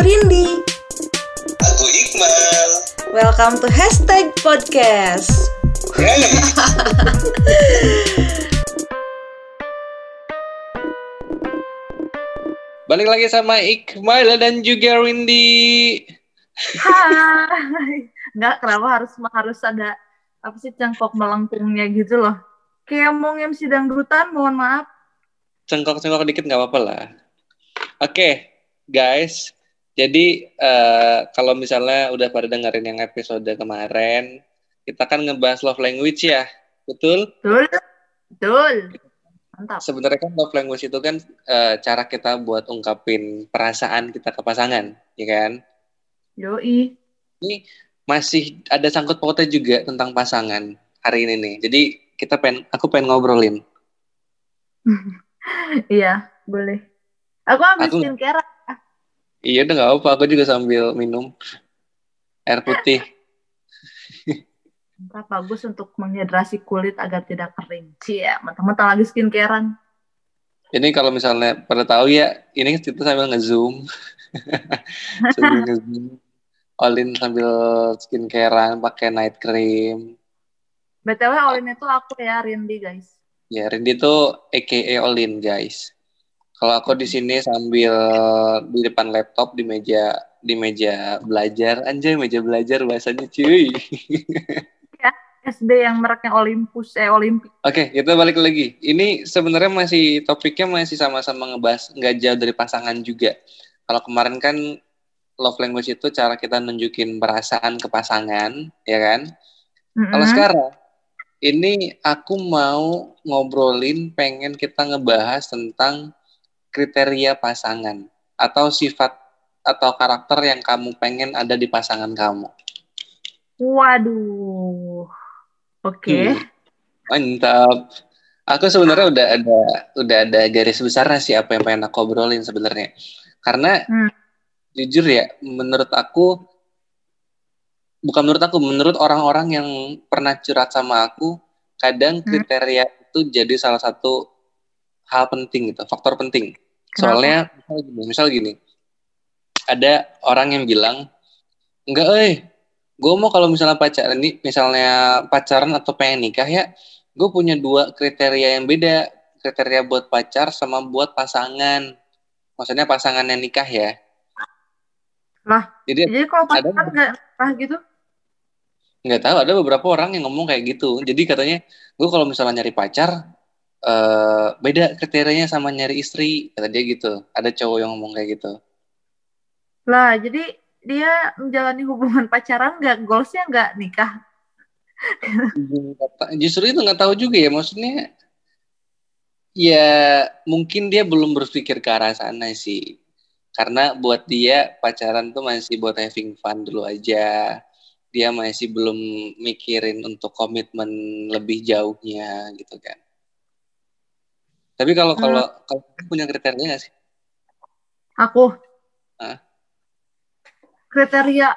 Aku Rindi. Aku Iqmal. Welcome to Hashtag Podcast. Hey. Balik lagi sama Iqmal dan juga Windy. Hai. Enggak, kenapa harus harus ada apa sih cangkok melengkungnya gitu loh. Kayak mau MC dangdutan, mohon maaf. Cengkok-cengkok dikit nggak apa-apa lah. Oke, guys. Jadi eh, kalau misalnya udah pada dengerin yang episode kemarin, kita kan ngebahas love language ya, betul? Betul. Betul. Mantap. Sebenarnya kan love language itu kan eh, cara kita buat ungkapin perasaan kita ke pasangan, ya kan? Yoi. Ini masih ada sangkut pautnya juga tentang pasangan hari ini nih. Jadi kita pengen, aku pengen ngobrolin. iya, boleh. Aku habis Aku- skincare. Iya udah nggak apa, aku juga sambil minum air putih. Mantap, bagus untuk menghidrasi kulit agar tidak kering. Cia, mentang-mentang lagi skincarean. Ini kalau misalnya pada tahu ya, ini kita sambil ngezoom, sambil ngezoom, Olin sambil skincarean pakai night cream. BTW Olin itu aku ya, Rindi guys. Ya, Rindy tuh AKA Olin guys. Kalau aku di sini sambil di depan laptop di meja di meja belajar, anjay meja belajar bahasanya cuy. SD yang mereknya Olympus, eh Olimpik. Oke, kita balik lagi. Ini sebenarnya masih topiknya masih sama-sama ngebahas nggak jauh dari pasangan juga. Kalau kemarin kan love language itu cara kita nunjukin perasaan ke pasangan, ya kan? Kalau Mm-mm. sekarang ini aku mau ngobrolin, pengen kita ngebahas tentang kriteria pasangan atau sifat atau karakter yang kamu pengen ada di pasangan kamu. Waduh. Oke. Hmm. Mantap. Aku sebenarnya udah ada udah ada garis besarnya sih apa yang pengen aku obrolin sebenarnya. Karena Hmm. jujur ya, menurut aku bukan menurut aku, menurut orang-orang yang pernah curhat sama aku, kadang Hmm. kriteria itu jadi salah satu hal penting gitu, faktor penting. Kenapa? Soalnya misal gini, misal gini, ada orang yang bilang, enggak, eh, gue mau kalau misalnya pacaran ini, misalnya pacaran atau pengen nikah ya, gue punya dua kriteria yang beda, kriteria buat pacar sama buat pasangan. Maksudnya pasangan yang nikah ya. Lah, Jadi Jadi kalau Ada pacaran nggak nikah gitu? nggak tahu ada beberapa orang yang ngomong kayak gitu. Jadi katanya, gue kalau misalnya nyari pacar, eh beda kriterianya sama nyari istri, kata dia gitu. Ada cowok yang ngomong kayak gitu. Lah, jadi dia menjalani hubungan pacaran nggak goalsnya nggak nikah. Justru itu nggak tahu juga ya, maksudnya ya mungkin dia belum berpikir ke arah sana sih. Karena buat dia pacaran tuh masih buat having fun dulu aja. Dia masih belum mikirin untuk komitmen lebih jauhnya gitu kan. Tapi kalau Hmm. kalau kalau punya kriteria nggak sih? Aku. Hah? Kriteria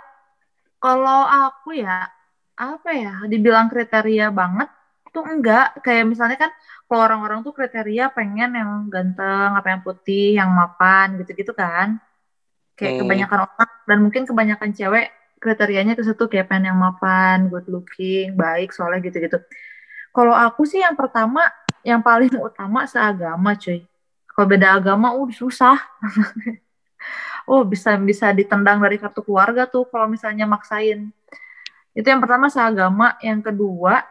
kalau aku ya apa ya? Dibilang kriteria banget tuh enggak. Kayak misalnya kan kalau orang-orang tuh kriteria pengen yang ganteng, apa yang putih, yang mapan gitu-gitu kan. Kayak Hmm. kebanyakan orang dan mungkin kebanyakan cewek kriterianya ke situ kayak pengen yang mapan, good looking, baik, soalnya gitu-gitu. Kalau aku sih yang pertama, yang paling utama seagama, cuy. Kalau beda agama, uh susah. oh bisa bisa ditendang dari kartu keluarga tuh kalau misalnya maksain. Itu yang pertama seagama, yang kedua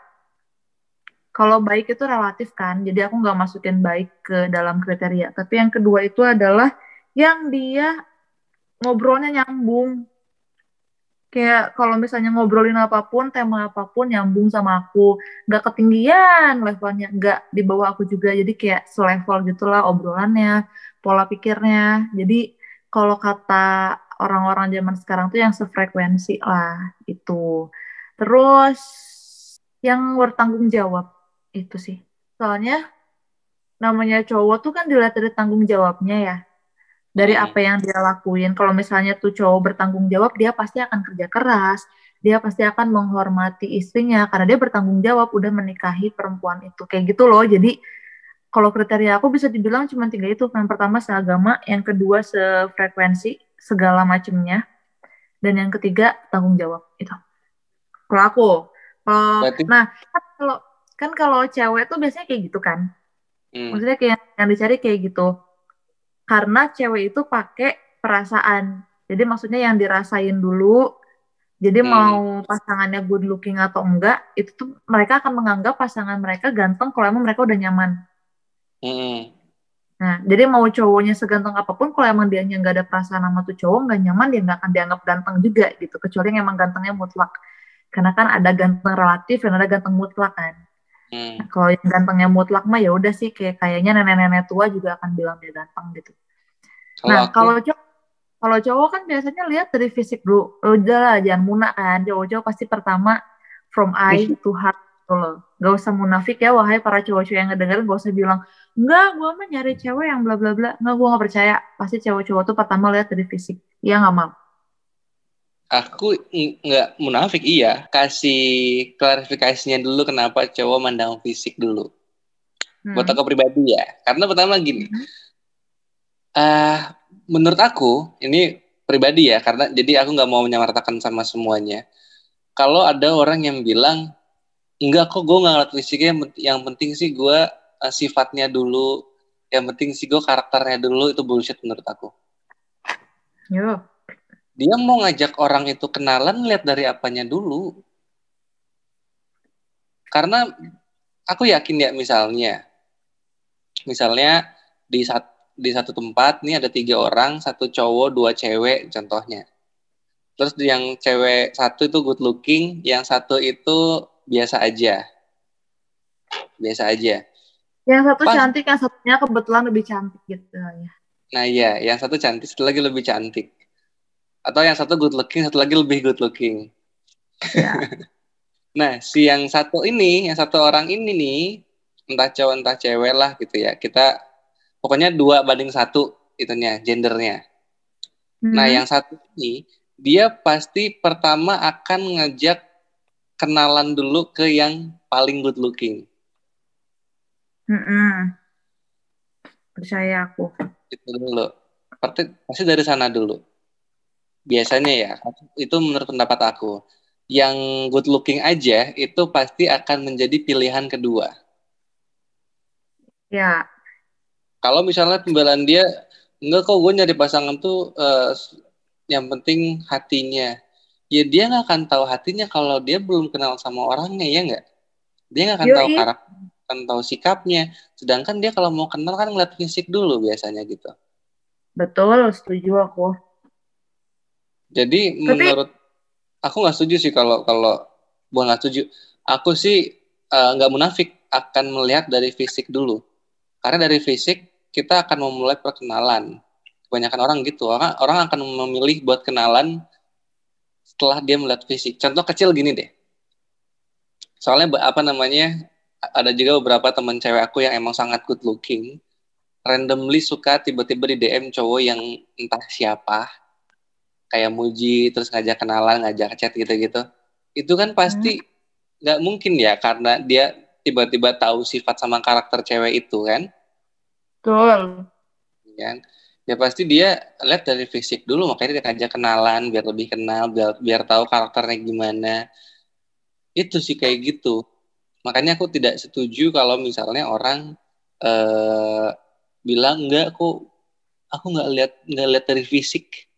kalau baik itu relatif kan, jadi aku nggak masukin baik ke dalam kriteria. Tapi yang kedua itu adalah yang dia ngobrolnya nyambung. Kayak kalau misalnya ngobrolin apa pun, tema apa pun nyambung sama aku. Nggak ketinggian levelnya, nggak di bawah aku juga. Jadi kayak selevel gitulah obrolannya, pola pikirnya. Jadi kalau kata orang-orang zaman sekarang tuh yang sefrekuensi lah itu. Terus yang bertanggung jawab itu sih. Soalnya namanya cowok tuh kan dilihat dari tanggung jawabnya ya. Dari Hmm. apa yang dia lakuin. Kalau misalnya tuh cowok bertanggung jawab, dia pasti akan kerja keras. Dia pasti akan menghormati istrinya karena dia bertanggung jawab udah menikahi perempuan itu. Kayak gitu loh. Jadi kalau kriteria aku bisa dibilang cuma tiga itu. Yang pertama seagama, yang kedua sefrekuensi segala macamnya. Dan yang ketiga tanggung jawab itu. Kalau aku, kalau Berarti- nah kan kalau kan kalau cewek tuh biasanya kayak gitu kan. Hmm. Maksudnya kayak yang dicari kayak gitu. Karena cewek itu pakai perasaan. Jadi maksudnya yang dirasain dulu. Jadi Hmm. mau pasangannya good looking atau enggak, itu tuh mereka akan menganggap pasangan mereka ganteng kalau emang mereka udah nyaman. Hmm. Nah, jadi mau cowoknya seganteng apa pun, kalau emang dia nggak ada perasaan sama tuh cowok nggak nyaman, dia nggak akan dianggap ganteng juga gitu. Kecuali yang emang gantengnya mutlak. Karena kan ada ganteng relatif dan ada ganteng mutlak kan. Hmm. Kalau yang gantengnya mutlak mah ya udah sih kayak kayaknya nenek-nenek tua juga akan bilang dia ganteng gitu. Kalau nah, aku, kalau cowok kalau cowok kan biasanya lihat dari fisik dulu. Udah lah, jangan muna kan. Cowok-cowok pasti pertama from eye to heart gitu loh. Gak usah munafik ya, wahai para cowok-cowok yang ngedengerin, gak usah bilang, enggak, gue mah nyari cewek yang bla bla bla. Enggak, gue gak percaya. Pasti cowok-cowok tuh pertama lihat dari fisik. Iya gak mau? Aku nggak munafik iya. Kasih klarifikasinya dulu kenapa cowok mandang fisik dulu. Hmm. Buat aku pribadi ya. Karena pertama gini. Mhm. ah menurut aku ini pribadi ya. Karena jadi aku nggak mau menyamaratakan sama semuanya. Kalau ada orang yang bilang enggak kok gue nggak ngeliat fisiknya yang pent- yang penting sih gue eh, sifatnya dulu yang penting sih gue karakternya dulu itu bullshit menurut aku Yo. Dia mau ngajak orang itu kenalan lihat dari apanya dulu karena aku yakin ya misalnya misalnya di sat, di satu tempat nih ada tiga orang satu cowok dua cewek contohnya terus yang cewek satu itu good looking yang satu itu biasa aja biasa aja Yang satu Pas- cantik, yang satunya kebetulan lebih cantik gitu ya. Nah iya, yang satu cantik, satu lagi lebih cantik. Atau yang satu good looking, satu lagi lebih good looking. Ya. Nah, si yang satu ini, yang satu orang ini nih, entah cowok entah cewek lah gitu ya. Kita pokoknya dua banding satu itunya, gendernya. Nah, Hmm. yang satu ini, dia pasti pertama akan ngajak kenalan dulu ke yang paling good looking. Mm-mm. Percaya aku. Itu dulu. Pasti, pasti dari sana dulu. Biasanya ya, itu menurut pendapat aku. Yang good looking aja itu pasti akan menjadi pilihan kedua. Ya, Kalau misalnya pembelaan dia, enggak kok gue nyari pasangan tuh eh, yang penting hatinya. Ya dia nggak akan tahu hatinya kalau dia belum kenal sama orangnya ya nggak? Dia nggak akan Yoi. tahu karakter, akan tahu sikapnya. Sedangkan dia kalau mau kenal kan ngeliat fisik dulu biasanya gitu. betul, setuju aku. Jadi Tapi- menurut aku nggak setuju sih kalau kalau bukan nggak setuju. Aku sih eh, nggak munafik akan melihat dari fisik dulu. Karena dari fisik kita akan memulai perkenalan. Kebanyakan orang gitu. Orang orang akan memilih buat kenalan setelah dia melihat fisik. Contoh kecil gini deh. Soalnya apa namanya? Ada juga beberapa teman cewek aku yang emang sangat good looking. Randomly suka tiba-tiba di DM cowok yang entah siapa kayak muji terus ngajak kenalan ngajak chat gitu-gitu. Itu kan pasti nggak mungkin ya karena dia tiba-tiba tahu sifat sama karakter cewek itu kan? Betul. kan? Ya pasti dia lihat dari fisik dulu makanya dia ngajak kenalan biar lebih kenal biar biar tahu karakternya gimana. Itu sih kayak gitu. Makanya aku tidak setuju kalau misalnya orang eh, bilang enggak kok aku nggak lihat nggak lihat dari fisik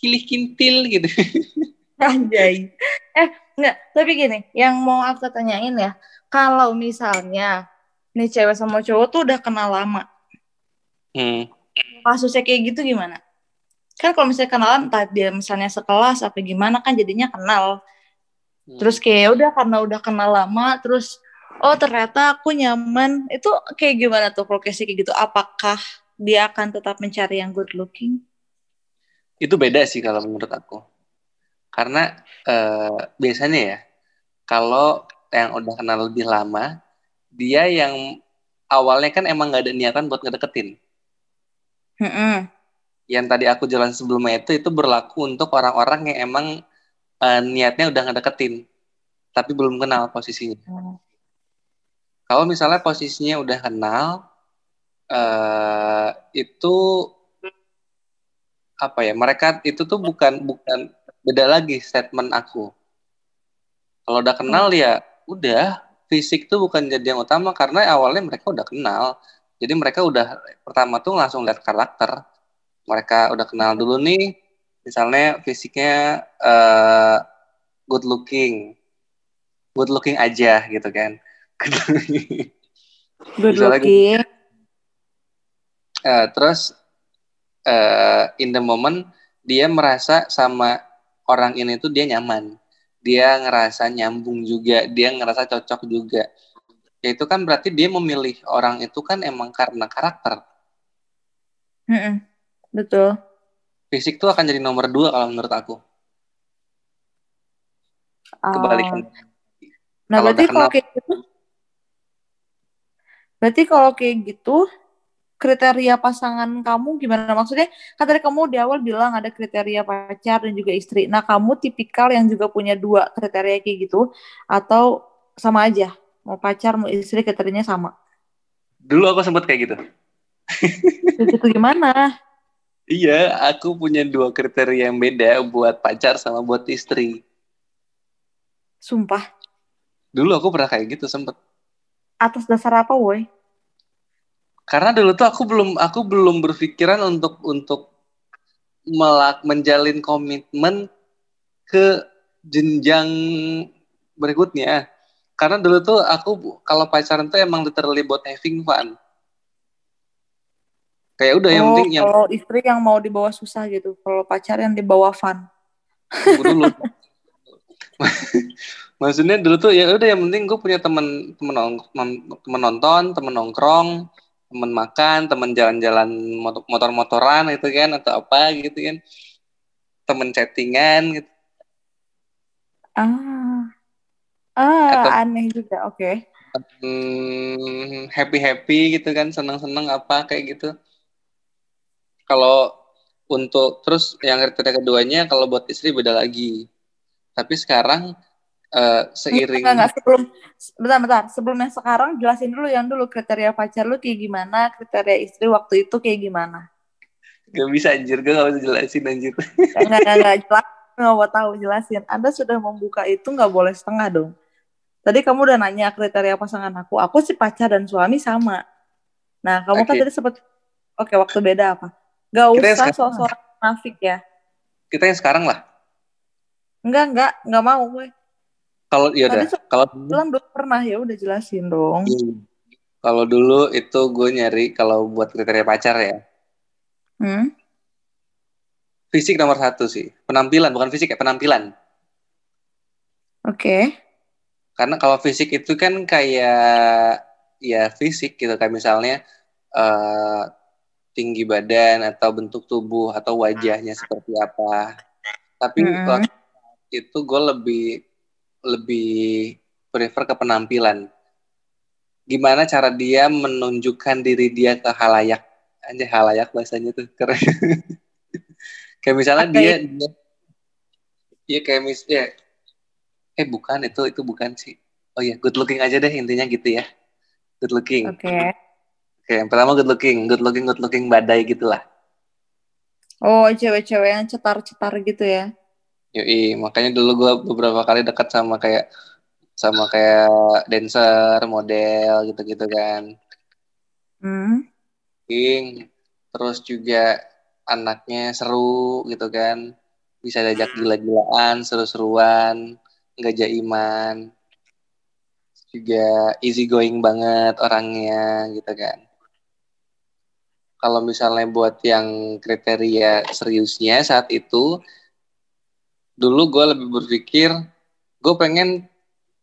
kilih kintil gitu Anjay. Eh, enggak. Tapi gini, yang mau aku tanyain ya, kalau misalnya nih cewek sama cowok tuh udah kenal lama, hmm. kasusnya kayak gitu gimana? Kan kalau misalnya kenalan, entah dia misalnya sekelas apa gimana kan jadinya kenal. Hmm. Terus kayak "Ya udah karena udah kenal lama, terus oh ternyata aku nyaman. Itu kayak gimana tuh kalau kayak gitu? Apakah dia akan tetap mencari yang good looking? Itu beda sih kalau menurut aku. Karena eh, biasanya ya kalau yang udah kenal lebih lama dia yang awalnya kan emang nggak ada niatan buat ngedeketin. Mm-mm. yang tadi aku jalan sebelumnya itu itu berlaku untuk orang-orang yang emang eh, niatnya udah ngedeketin tapi belum kenal posisinya. Kalau misalnya posisinya udah kenal eh, itu apa ya mereka itu tuh bukan bukan beda lagi statement aku. Kalau udah kenal ya udah fisik tuh bukan jadi yang utama karena awalnya mereka udah kenal. Jadi mereka udah pertama tuh langsung lihat karakter. Mereka udah kenal dulu nih misalnya fisiknya uh, good looking. Good looking aja gitu kan. Good Misalnya looking. Uh, terus uh, in the moment dia merasa sama orang ini tuh dia nyaman dia ngerasa nyambung juga dia ngerasa cocok juga ya itu kan berarti dia memilih orang itu kan emang karena karakter Mm-mm. Betul. fisik tuh akan jadi nomor dua kalau menurut aku Ah. kebalikan Nah, Kalau berarti kalau kayak gitu Berarti kalau kayak gitu kriteria pasangan kamu gimana? Maksudnya kan tadi kamu di awal bilang ada kriteria pacar dan juga istri. Nah, kamu tipikal yang juga punya dua kriteria kayak gitu atau sama aja? Mau pacar, mau istri kriterianya sama. dulu aku sempet kayak gitu gitu gimana? iya aku punya dua kriteria yang beda buat pacar sama buat istri Sumpah. dulu aku pernah kayak gitu sempet Atas dasar apa, woi? Karena dulu tuh aku belum aku belum berpikiran untuk untuk melak menjalin komitmen ke jenjang berikutnya karena dulu tuh aku kalau pacaran tuh emang literally buat having fun kayak udah yang oh, penting yang kalau istri yang mau dibawa susah gitu. Kalau pacar yang dibawa fun. dulu maksudnya dulu tuh ya udah yang penting gue punya temen temen nong- temen nonton temen nongkrong temen makan temen jalan-jalan motor- motor-motoran gitu kan atau apa gitu kan temen chattingan gitu Ah. Ah, Atau- aneh juga. Oke. hmm, happy happy gitu kan seneng seneng apa kayak gitu kalau untuk terus yang kriteria keduanya kalau buat istri beda lagi tapi sekarang eh, seiring Enggak, enggak, sebelum bentar, bentar. Sebelum yang sekarang jelasin dulu yang dulu kriteria pacar lu kayak gimana, kriteria istri waktu itu kayak gimana. gak bisa anjir gue gak bisa jelasin anjir Enggak, enggak, enggak jelas. Nggak mau tahu jelasin. Anda sudah membuka itu nggak boleh setengah dong. Tadi kamu udah nanya kriteria pasangan aku. Aku sih pacar dan suami sama. Nah, kamu kan Oke. tadi sempat Oke, waktu beda apa? Gak usah sok-sok nafik ya. kita yang sekarang lah Enggak, enggak, enggak mau gue. Kalau ya udah. Kalau Bilang belum pernah ya udah jelasin dong. kalau dulu itu gue nyari kalau buat kriteria pacar ya. Hmm? fisik nomor satu sih. Penampilan bukan fisik ya penampilan. Oke. karena kalau fisik itu kan kayak ya fisik gitu. Kayak misalnya eh, tinggi badan atau bentuk tubuh atau wajahnya seperti apa. Tapi waktu itu gue lebih lebih prefer ke penampilan gimana cara dia menunjukkan diri dia ke halayak aja halayak bahasanya tuh keren kayak misalnya Oke. dia dia Iya kayak mis ya. Eh bukan itu itu bukan sih. Oh ya good looking aja deh intinya gitu ya. Good looking. Oke. Oke yang pertama good looking, good looking, good looking badai gitulah. Oh, cewek-cewek yang cetar-cetar gitu ya. Yoi makanya dulu gue beberapa kali dekat sama kayak sama kayak dancer, model gitu-gitu kan. Hmm. King. Terus juga anaknya seru gitu kan. Bisa diajak gila-gilaan, seru-seruan, nggak jaiman. Juga easy going banget orangnya gitu kan. Kalau misalnya buat yang kriteria seriusnya saat itu, dulu gue lebih berpikir, gue pengen,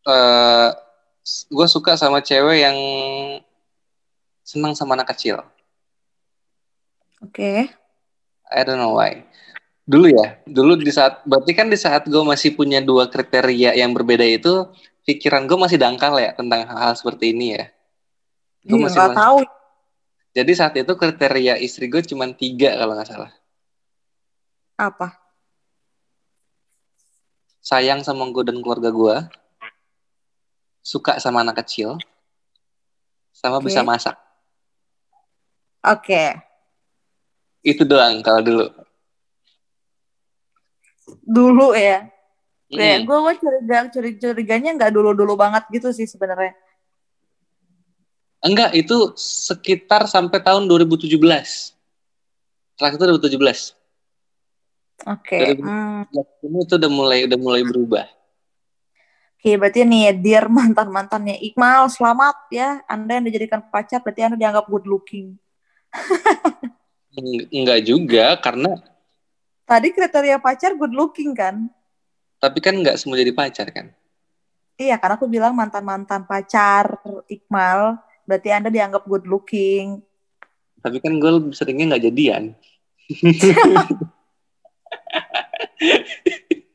eh gue suka sama cewek yang senang sama anak kecil. Oke. I don't know why. Dulu ya, dulu di saat berarti kan di saat gue masih punya dua kriteria yang berbeda itu, pikiran gue masih dangkal ya tentang hal-hal seperti ini ya. Gue Ih, masih nggak tahu. Jadi saat itu kriteria istri gue cuma tiga kalau nggak salah. Apa? Sayang sama gue dan keluarga gue, suka sama anak kecil, sama Oke. bisa masak. Oke. Itu doang kalau dulu. dulu ya. Kayak Mm. gue gue curiga curiga curiganya nggak dulu dulu banget gitu sih sebenarnya. Enggak, itu sekitar sampai tahun 2017. Terakhir itu 2017. Oke. Dari- Hmm. Ini itu udah mulai udah mulai berubah. Oke, berarti nih dear mantan mantannya Iqmal, selamat ya. Anda yang dijadikan pacar, berarti Anda dianggap good looking. Eng- Enggak juga, karena Tadi kriteria pacar good looking kan? tapi kan enggak semua jadi pacar kan. Iya, karena aku bilang mantan mantan pacar Iqmal, berarti Anda dianggap good looking. Tapi kan gue seringnya nggak jadian.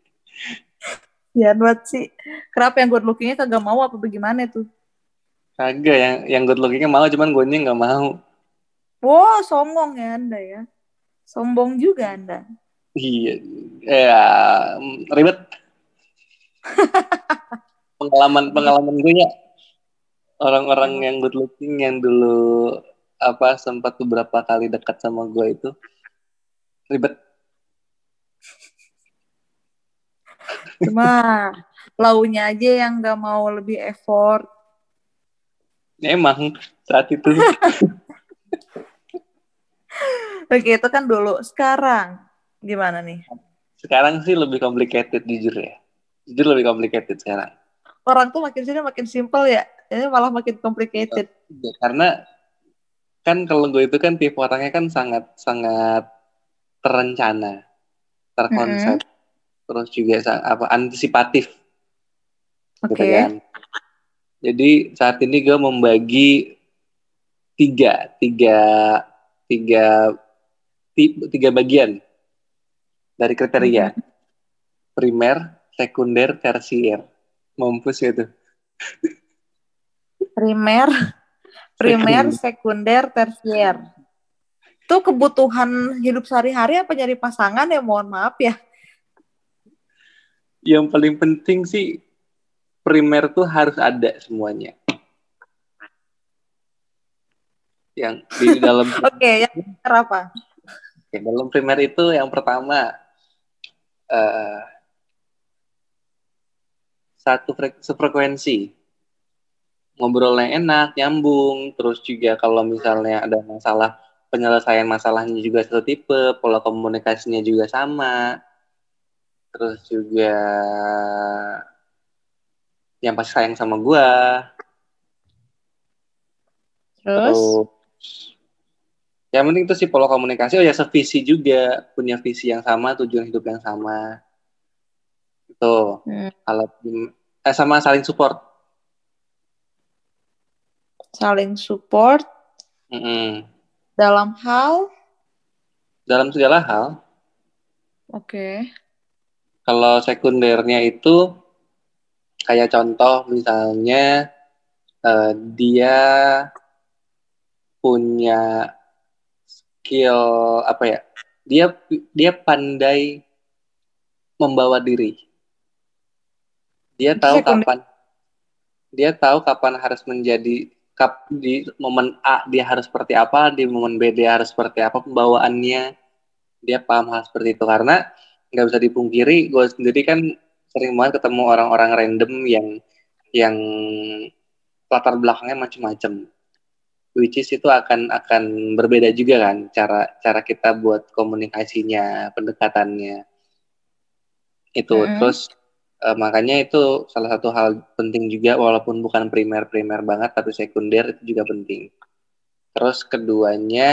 Ya buat sih. Kenapa yang good lookingnya kagak mau apa bagaimana tuh? Kagak yang yang good lookingnya mau, cuman gue nggak mau. Wow, songong ya Anda ya. Sombong juga Anda. Iya, ya ribet. pengalaman pengalaman gue ya orang-orang yang good looking yang dulu apa sempat beberapa kali dekat sama gue itu ribet. Cuma launya aja yang nggak mau lebih effort. Emang saat itu Oke, itu kan dulu. Sekarang gimana nih? sekarang sih lebih complicated jujur ya. Jujur lebih complicated sekarang. Orang tuh makin sini makin simple ya. Ini malah makin complicated. Ya, karena kan kalau gue itu kan tipe orangnya kan sangat sangat terencana, terkonsep, terus juga apa antisipatif, Oke. gitu kan. Jadi saat ini gue membagi tiga, tiga, tiga, ti- tiga bagian dari kriteria, primer, sekunder, tersier. Mampus ya tuh. Primer, primer, sekunder, tersier. Itu kebutuhan hidup sehari-hari apa nyari pasangan ya? Mohon maaf ya. Yang paling penting sih primer tuh harus ada semuanya. Yang di dalam Oke, yang terakhir apa? Oke, dalam primer itu yang pertama eh satu frek- sefrekuensi ngobrolnya enak, nyambung, terus juga kalau misalnya ada masalah penyelesaian masalahnya juga satu tipe, pola komunikasinya juga sama, terus juga yang pasti sayang sama gua, Terus? Terus yang penting itu sih pola komunikasi oh ya sevisi juga punya visi yang sama tujuan hidup yang sama itu Hmm. kalau eh, sama saling support Saling support Mm-mm. Dalam hal. dalam segala hal Oke. kalau sekundernya itu kayak contoh misalnya eh, dia punya skill apa ya dia dia pandai membawa diri dia tahu Sekunder. kapan dia tahu kapan harus menjadi kap di momen A dia harus seperti apa di momen B dia harus seperti apa pembawaannya dia paham hal seperti itu. Karena nggak bisa dipungkiri gue sendiri kan sering banget ketemu orang-orang random yang yang latar belakangnya macam-macam which is itu akan akan berbeda juga kan cara cara kita buat komunikasinya pendekatannya. Itu Mm-mm. terus eh, makanya itu salah satu hal penting juga walaupun bukan primer primer banget tapi sekunder itu juga penting. Terus keduanya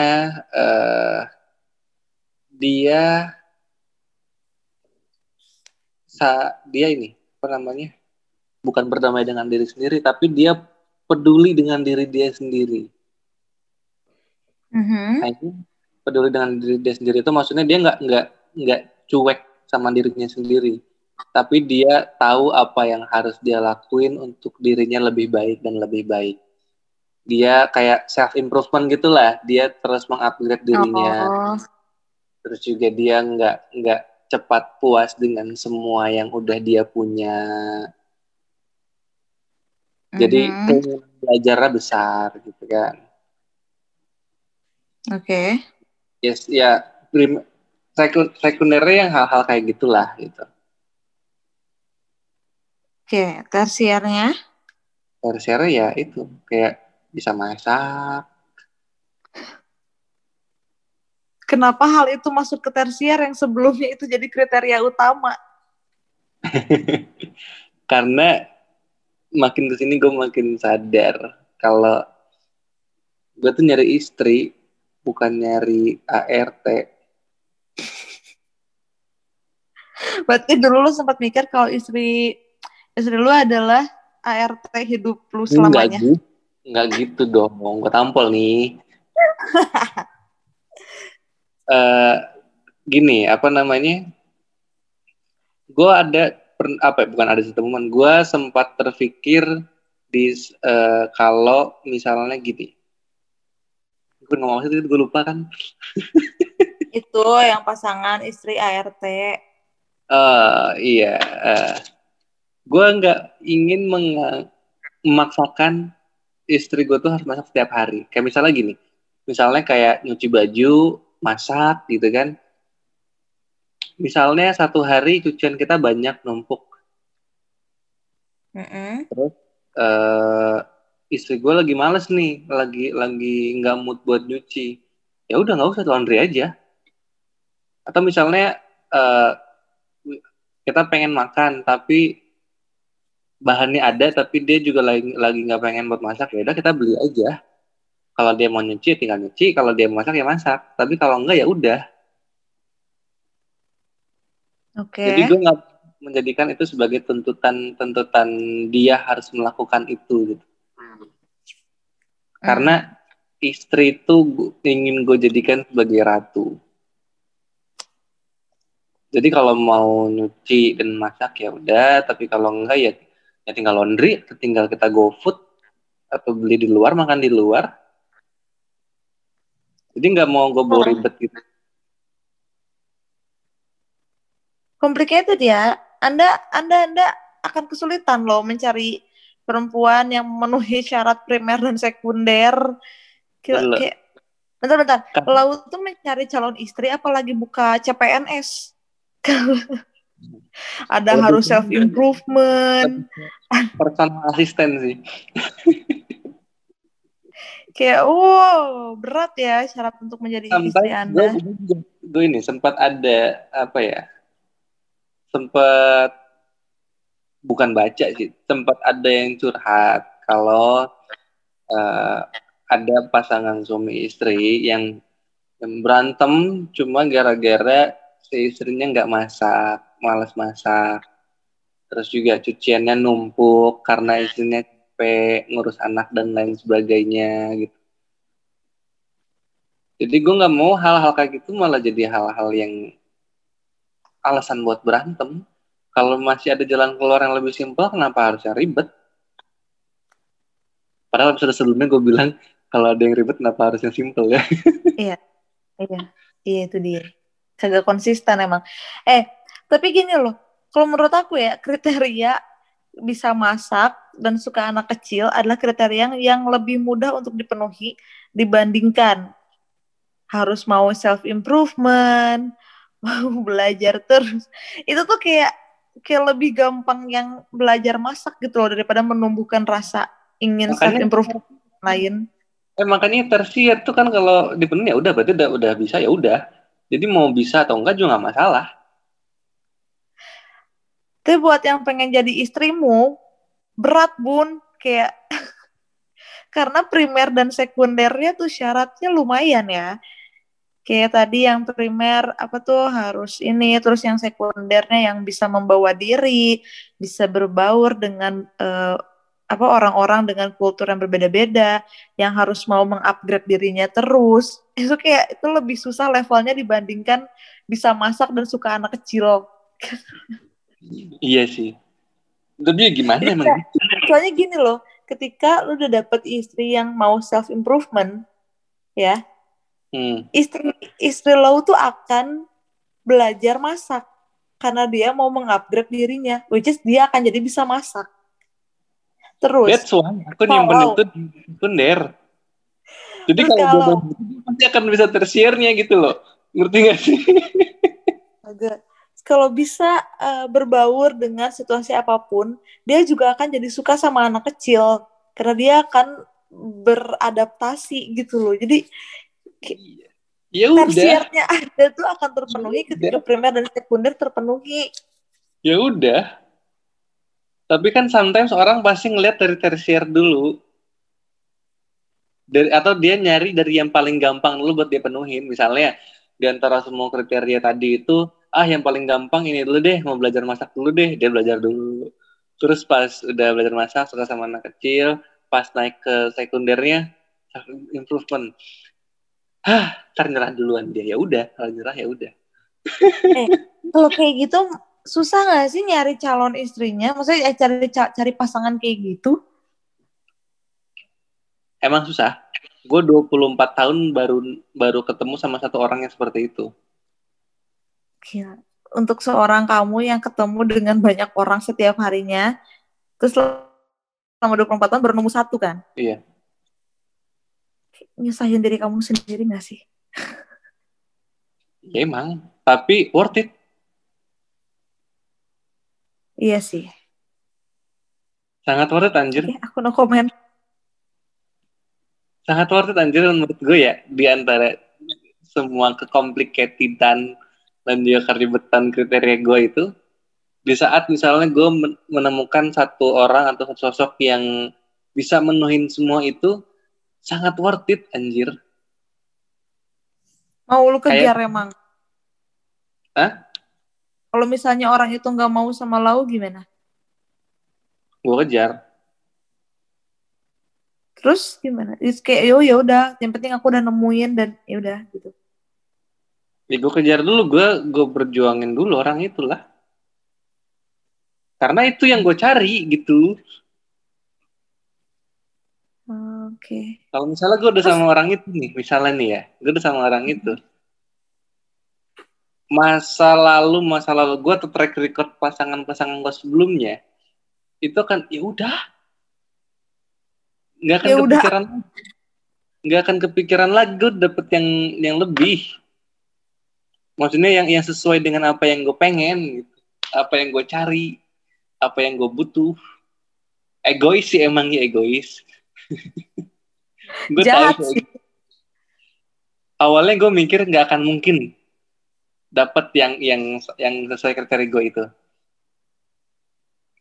eh, dia sa dia ini apa namanya bukan berdamai dengan diri sendiri tapi dia peduli dengan diri dia sendiri. Nah, itu peduli dengan diri dia sendiri itu maksudnya dia nggak nggak nggak cuek sama dirinya sendiri, tapi dia tahu apa yang harus dia lakuin untuk dirinya lebih baik dan lebih baik. Dia kayak self improvement gitulah, dia terus mengupgrade dirinya, Oh, terus juga dia nggak nggak cepat puas dengan semua yang udah dia punya. Jadi mhm. keinginan belajarnya besar gitu kan. Oke. Yes, ya sekundernya yang hal-hal kayak gitulah gitu. Oke, tersiernya. Tersier ya itu kayak bisa masak. Kenapa hal itu masuk ke tersier yang sebelumnya itu jadi kriteria utama? Karena makin ke sini gue makin sadar kalau gue tuh nyari istri bukan nyari ART. Berarti dulu lu sempat mikir kalau istri istri lu adalah ART hidup lu Enggak selamanya. gitu. Enggak gitu dong. Gue tampol nih. Eh gini, apa namanya? Gue ada apa ya, bukan ada satu momen. Gue sempat terpikir di eh, kalau misalnya gini. Gue ngomong sih gue lupa kan. Itu yang pasangan istri ART. Eh iya. eh gue nggak ingin memaksakan istri gue tuh harus masak setiap hari. Kayak misalnya gini, misalnya kayak nyuci baju, masak gitu kan. Misalnya satu hari cucian kita banyak numpuk. Mm-mm. eh istri gue lagi males nih, lagi lagi nggak mood buat nyuci. Ya udah nggak usah laundry aja. Atau misalnya eh kita pengen makan tapi bahannya ada tapi dia juga lagi lagi nggak pengen buat masak ya udah kita beli aja. Kalau dia mau nyuci ya tinggal nyuci, kalau dia mau masak ya masak. Tapi kalau enggak ya udah. Oke. Jadi gue nggak menjadikan itu sebagai tuntutan tuntutan dia harus melakukan itu gitu. Karena istri itu ingin gue jadikan sebagai ratu. Jadi kalau mau nyuci dan masak ya udah, tapi kalau enggak ya tinggal laundry, tinggal kita go food atau beli di luar, makan di luar. Jadi nggak mau gue bawa ribet gitu. complicated ya. Anda Anda Anda akan kesulitan loh mencari perempuan yang memenuhi syarat primer dan sekunder. Kayak, Betul. kayak bentar-bentar. Kan- Lau tuh mencari calon istri apalagi buka CPNS. Ada Lebih harus self improvement. Personal asisten sih. Kayak wow, berat ya syarat untuk menjadi istri Sampai Anda. gue, gue ini sempat ada apa ya? Sempat bukan baca sih, sempat ada yang curhat kalau eh, ada pasangan suami istri yang, yang berantem cuma gara-gara si istrinya nggak masak, malas masak. Terus juga cuciannya numpuk karena istrinya capek ngurus anak dan lain sebagainya gitu. Jadi gue nggak mau hal-hal kayak gitu malah jadi hal-hal yang alasan buat berantem. Kalau masih ada jalan keluar yang lebih simpel, kenapa harus yang ribet? Padahal episode sebelumnya gue bilang kalau ada yang ribet, kenapa harus yang simpel ya? Iya, iya itu dia. Kagak konsisten emang. Eh, tapi gini loh, kalau menurut aku ya kriteria bisa masak dan suka anak kecil adalah kriteria yang, yang lebih mudah untuk dipenuhi dibandingkan harus mau self improvement, mau belajar terus. Itu tuh kayak kayak lebih gampang yang belajar masak gitu loh daripada menumbuhkan rasa ingin self Makanya- improvement lain. Eh makanya tersier tuh kan kalau dipenuhi ya udah berarti udah udah bisa ya udah. Jadi mau bisa atau enggak juga nggak masalah. Tapi buat yang pengen jadi istrimu, berat bun, kayak karena primer dan sekundernya tuh syaratnya lumayan ya. Kayak tadi yang primer apa tuh harus ini, terus yang sekundernya yang bisa membawa diri, bisa berbaur dengan eh, apa orang-orang dengan kultur yang berbeda-beda, yang harus mau mengupgrade dirinya terus. Itu kayak itu lebih susah levelnya dibandingkan bisa masak dan suka anak kecil. Iya sih. Tapi ya gimana Jadi emang? soalnya gini loh ketika lu udah dapet istri yang mau self improvement ya Hmm. istri istri lo tuh akan belajar masak karena dia mau mengupgrade dirinya which is dia akan jadi bisa masak terus That's why aku nyimpen itu. Jadi Terus kalau kalau- pasti akan bisa tersiernya gitu loh. Ngerti gak sih? Agak kalau bisa uh, berbaur dengan situasi apa pun, dia juga akan jadi suka sama anak kecil. Karena dia akan beradaptasi gitu loh. Jadi ya udah. tersiernya ada tuh akan terpenuhi ketika primer dan sekunder terpenuhi. ya udah. Tapi kan sometimes orang pasti ngeliat dari tersier dulu. Dari atau dia nyari dari yang paling gampang dulu buat dia penuhin. Misalnya di antara semua kriteria tadi itu ah yang paling gampang ini dulu deh mau belajar masak dulu deh dia belajar dulu. Terus pas udah belajar masak suka sama anak kecil pas naik ke sekundernya improvement. Ah ternyerah duluan dia. Ya udah kalau nyerah ya udah. Eh, kalau kayak gitu susah gak sih nyari calon istrinya? Maksudnya eh, cari cari pasangan kayak gitu? Emang susah? Gue 24 tahun baru baru ketemu sama satu orang yang seperti itu Gila. untuk seorang kamu yang ketemu dengan banyak orang setiap harinya terus selama 24 tahun baru nemu satu kan iya nyusahin diri kamu sendiri gak sih? ya emang, tapi worth it. Iya sih. Sangat worth it anjir. Oke, aku no comment. Sangat worth it anjir menurut gue ya, di antara semua kekomplikasian dan juga keribetan kriteria gue itu, di saat misalnya gue menemukan satu orang atau satu sosok yang bisa menuhin semua itu, sangat worth it anjir. Mau lu kejar Kayak... emang? Hah? kalau misalnya orang itu nggak mau sama lau gimana? Gue kejar. Terus gimana? It's kayak yo ya udah yang penting aku udah nemuin dan ya udah gitu ya gue kejar dulu gue gue berjuangin dulu orang itulah karena itu yang gue cari gitu Oke. Okay. Kalau misalnya gue udah sama orang itu nih, misalnya nih ya, gue udah sama orang itu. Masa lalu, masa lalu gue tuh track record pasangan-pasangan gue sebelumnya, itu kan ya udah, nggak akan ya kepikiran, nggak akan kepikiran lagi gue dapet yang yang lebih. Maksudnya yang yang sesuai dengan apa yang gue pengen, gitu. apa yang gue cari, apa yang gue butuh. Egois sih emang ya egois gue tahu sih. Awalnya gue mikir nggak akan mungkin dapat yang yang yang sesuai kriteria gue itu.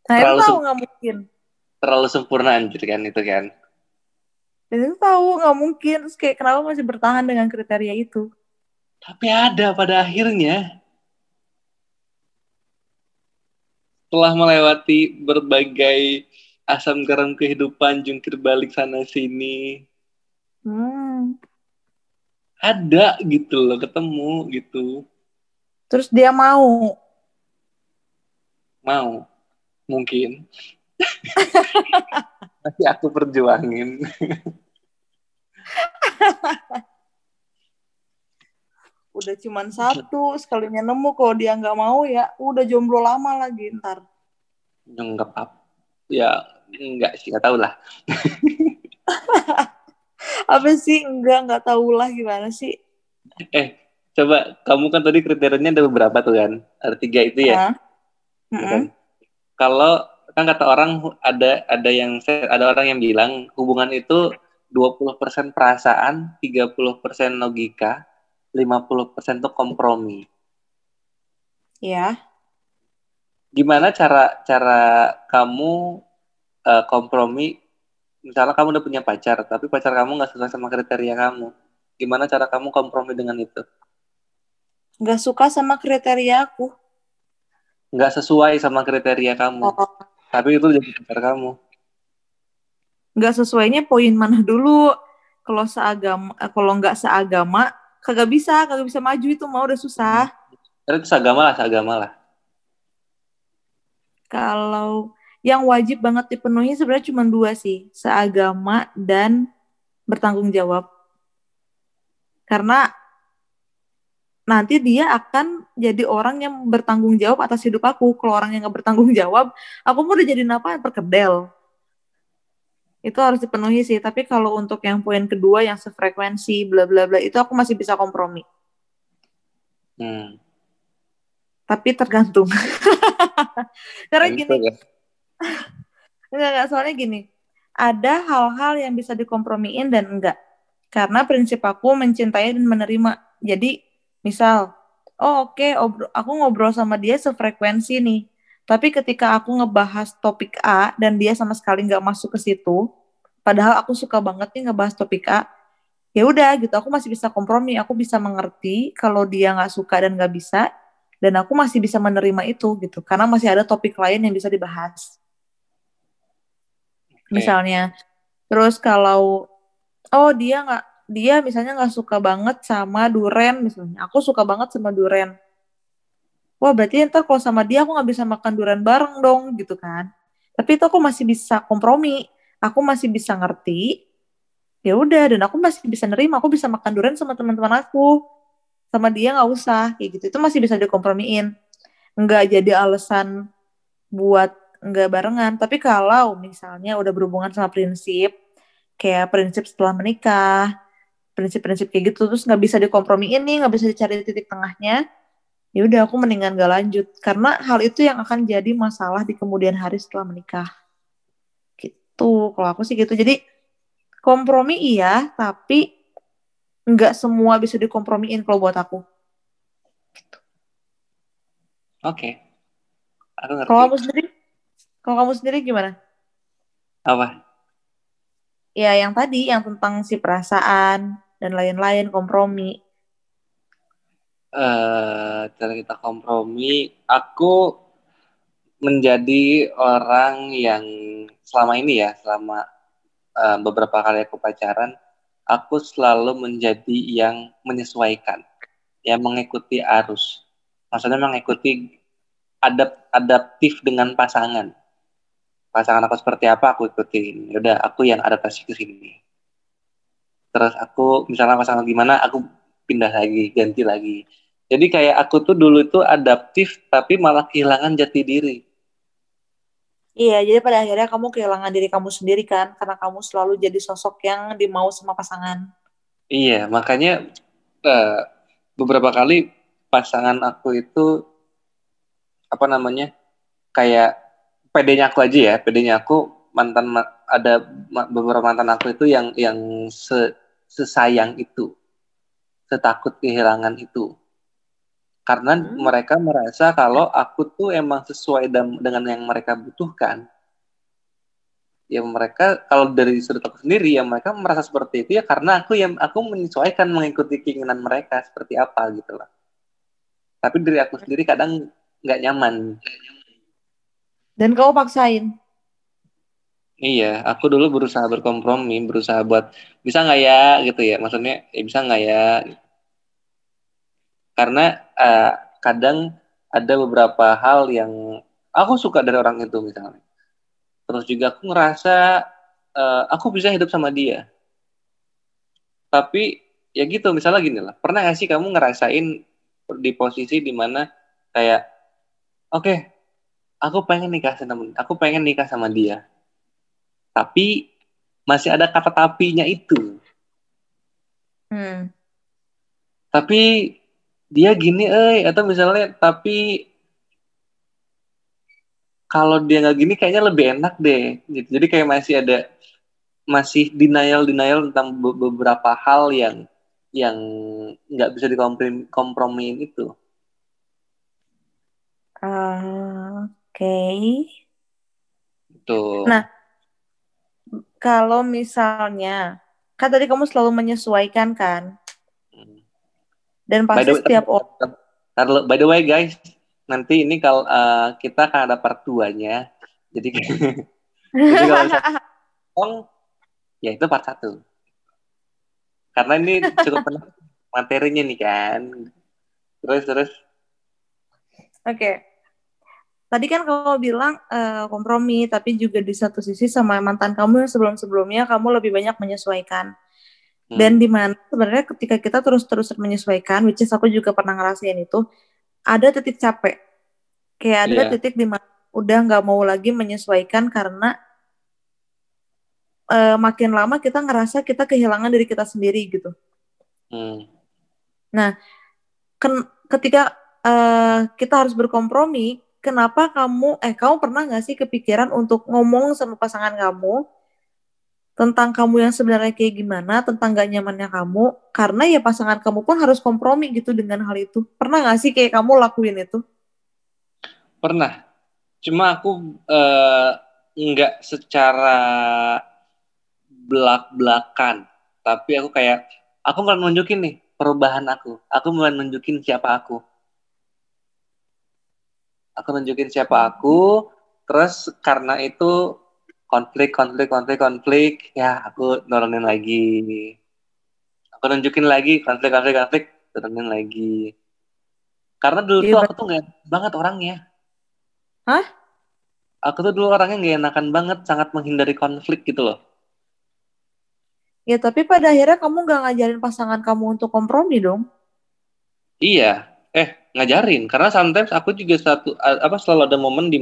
Nah, terlalu tahu nggak mungkin. Terlalu sempurna anjir kan itu kan. Dan itu tahu nggak mungkin. Terus kayak kenapa masih bertahan dengan kriteria itu? Tapi ada pada akhirnya. Setelah melewati berbagai asam garam kehidupan jungkir balik sana sini. Hmm. ada gitu loh ketemu gitu. Terus dia mau? Mau. Mungkin. Tapi aku perjuangin udah cuman satu sekalinya nemu kalau dia nggak mau ya udah jomblo lama lagi ntar. Nggak apa ya enggak sih nggak tahu lah. Apa sih? Enggak nggak tahu lah gimana sih? Eh coba kamu kan tadi kriterianya ada beberapa tuh kan? Ada tiga itu ya, uh, mm -hmm. kalau kan kata orang ada ada yang ada orang yang bilang hubungan itu 20% perasaan, 30% logika, 50% tuh kompromi. Ya. Gimana cara cara kamu uh, kompromi? Misalnya kamu udah punya pacar tapi pacar kamu nggak sesuai sama kriteria kamu. Gimana cara kamu kompromi dengan itu? Nggak suka sama kriteria aku. Nggak sesuai sama kriteria kamu. Oh. tapi itu jadi pacar kamu. Nggak sesuainya poin mana dulu. Kalau seagama kalau nggak seagama kagak bisa kagak bisa maju itu mau udah susah itu seagama lah seagama lah kalau yang wajib banget dipenuhi sebenarnya cuma dua sih, seagama dan bertanggung jawab. Karena nanti dia akan jadi orang yang bertanggung jawab atas hidup aku. Kalau orang yang nggak bertanggung jawab, aku mau udah jadi apa? Perkedel. Itu harus dipenuhi sih. Tapi kalau untuk yang poin kedua yang sefrekuensi, bla bla bla, itu aku masih bisa kompromi. Hmm. tapi tergantung. Karena gini, ya. enggak, enggak, soalnya gini, ada hal-hal yang bisa dikompromiin dan enggak. Karena prinsip aku mencintai dan menerima. Jadi, misal, oh oke, obro- aku ngobrol sama dia sefrekuensi nih. Tapi ketika aku ngebahas topik A dan dia sama sekali nggak masuk ke situ, padahal aku suka banget nih ngebahas topik A, ya udah gitu, aku masih bisa kompromi, aku bisa mengerti kalau dia nggak suka dan nggak bisa, dan aku masih bisa menerima itu gitu, karena masih ada topik lain yang bisa dibahas Oke. misalnya. Terus kalau oh dia nggak dia misalnya nggak suka banget sama duren misalnya, aku suka banget sama duren. Wah berarti ntar kalau sama dia aku nggak bisa makan duren bareng dong gitu kan. Tapi itu aku masih bisa kompromi, aku masih bisa ngerti. Ya udah dan aku masih bisa nerima, aku bisa makan duren sama teman-teman aku. Sama dia nggak usah kayak gitu. Itu masih bisa dikompromiin. Nggak jadi alasan buat nggak barengan. Tapi kalau misalnya udah berhubungan sama prinsip, kayak prinsip setelah menikah, prinsip-prinsip kayak gitu, terus nggak bisa dikompromiin nih, nggak bisa dicari titik tengahnya, ya udah aku mendingan gak lanjut. Karena hal itu yang akan jadi masalah di kemudian hari setelah menikah. Gitu, kalau aku sih gitu. Jadi kompromi iya, tapi nggak semua bisa dikompromiin kalau buat aku. Oke. Aku ngerti. Kalau kamu sendiri, kalau kamu sendiri gimana? Apa? Ya, yang tadi, yang tentang si perasaan dan lain-lain, kompromi. Eh cara kita kompromi, aku menjadi orang yang selama ini ya, selama eh, beberapa kali aku pacaran, aku selalu menjadi yang menyesuaikan, yang mengikuti arus. Maksudnya mengikuti adap adaptif dengan pasangan. Pasangan aku seperti apa aku ikutin. Yaudah, aku yang adaptasi ke sini. Terus aku misalnya pasangan gimana, aku pindah lagi, ganti lagi. Jadi kayak aku tuh dulu itu adaptif tapi malah kehilangan jati diri. Iya, jadi pada akhirnya kamu kehilangan diri kamu sendiri kan, karena kamu selalu jadi sosok yang dimau sama pasangan. Iya, makanya eh, beberapa kali pasangan aku itu apa namanya kayak pedenya aku aja ya, pedenya aku mantan ma- ada beberapa mantan aku itu yang yang se- sesayang itu, setakut kehilangan itu. Karena Hmm. mereka merasa kalau aku tuh emang sesuai dengan yang mereka butuhkan. Ya mereka kalau dari sudut aku sendiri ya mereka merasa seperti itu ya karena aku yang aku menyesuaikan mengikuti keinginan mereka seperti apa gitu lah. Tapi dari aku sendiri kadang nggak nyaman. Dan kamu paksain. Iya, aku dulu berusaha berkompromi, berusaha buat bisa nggak ya gitu ya. Maksudnya ya bisa nggak ya? Karena eh, kadang ada beberapa hal yang aku suka dari orang itu misalnya. Terus juga aku ngerasa eh, aku bisa hidup sama dia. Tapi ya gitu, misalnya gini lah. Pernah nggak sih kamu ngerasain di posisi di mana kayak, oke, aku pengen nikah sama, aku pengen nikah sama dia tapi masih ada kata tapinya itu. Hmm. Tapi dia gini, eh, atau misalnya, tapi kalau dia nggak gini kayaknya lebih enak deh. Gitu. Jadi kayak masih ada masih denial denial tentang be- beberapa hal yang yang nggak bisa dikompromiin itu. Ah, Oke. Tuh. Nah, kalau misalnya, kan tadi kamu selalu menyesuaikan kan? Dan pasti way, setiap orang. By the way guys, nanti ini kalau eh, kita akan ada part 2-nya. Jadi Jadi kalau bohong, ya itu part satu. Karena ini cukup menarik materinya nih kan. Terus terus Oke. Tadi kan kamu bilang eh, kompromi, tapi juga di satu sisi sama mantan kamu yang sebelum-sebelumnya kamu lebih banyak menyesuaikan. Hmm, Dan di mana sebenarnya ketika kita terus-terusan menyesuaikan, which is aku juga pernah ngerasain itu, ada titik capek. Kayak ada Iya. titik di mana udah nggak mau lagi menyesuaikan karena eh, makin lama kita ngerasa kita kehilangan diri kita sendiri gitu. hmm, Ken- ketika eh, kita harus berkompromi, kenapa kamu eh kamu pernah nggak sih kepikiran untuk ngomong sama pasangan kamu tentang kamu yang sebenarnya kayak gimana, tentang gak nyamannya kamu, karena ya pasangan kamu pun harus kompromi gitu dengan hal itu. Pernah gak sih kayak kamu lakuin itu? Pernah. Cuma aku eh, nggak secara belak-belakan. Tapi aku kayak, aku mulai nunjukin nih perubahan aku. Aku mulai nunjukin siapa aku. Aku nunjukin siapa aku, terus karena itu konflik, konflik, konflik, konflik, ya aku nurunin lagi. Aku nunjukin lagi konflik, konflik, konflik, turunin lagi. Karena dulu Iya, tuh aku tuh nggak enak banget orangnya. Hah? Aku tuh dulu orangnya nggak enakan banget, sangat menghindari konflik gitu loh. Ya tapi pada akhirnya kamu gak ngajarin pasangan kamu untuk kompromi dong. Iya, eh ngajarin. Karena sometimes aku juga satu apa selalu ada momen di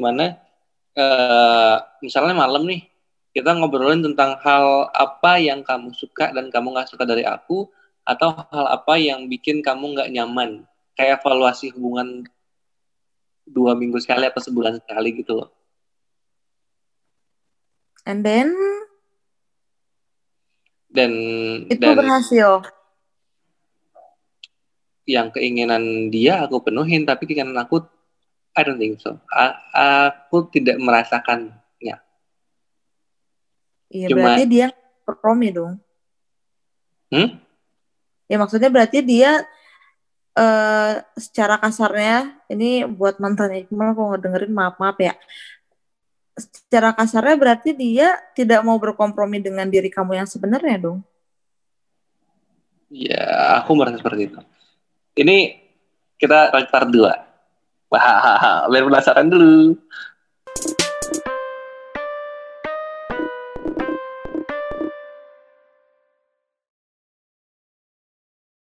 eh misalnya malam nih kita ngobrolin tentang hal apa yang kamu suka dan kamu nggak suka dari aku atau hal apa yang bikin kamu nggak nyaman. Kayak evaluasi hubungan dua minggu sekali atau sebulan sekali gitu loh. And then Dan itu dan berhasil. yang keinginan dia aku penuhin tapi keinginan aku I don't think so. A- aku tidak merasakannya. Iya Cuma- berarti dia kompromi dong. Hmm? Ya maksudnya berarti dia eh secara kasarnya ini buat mantan Iqbal kalau ngedengerin maaf maaf ya. Secara kasarnya berarti dia tidak mau berkompromi dengan diri kamu yang sebenarnya dong. Ya, aku merasa seperti itu. Ini kita part dua. Wah, biar penasaran dulu.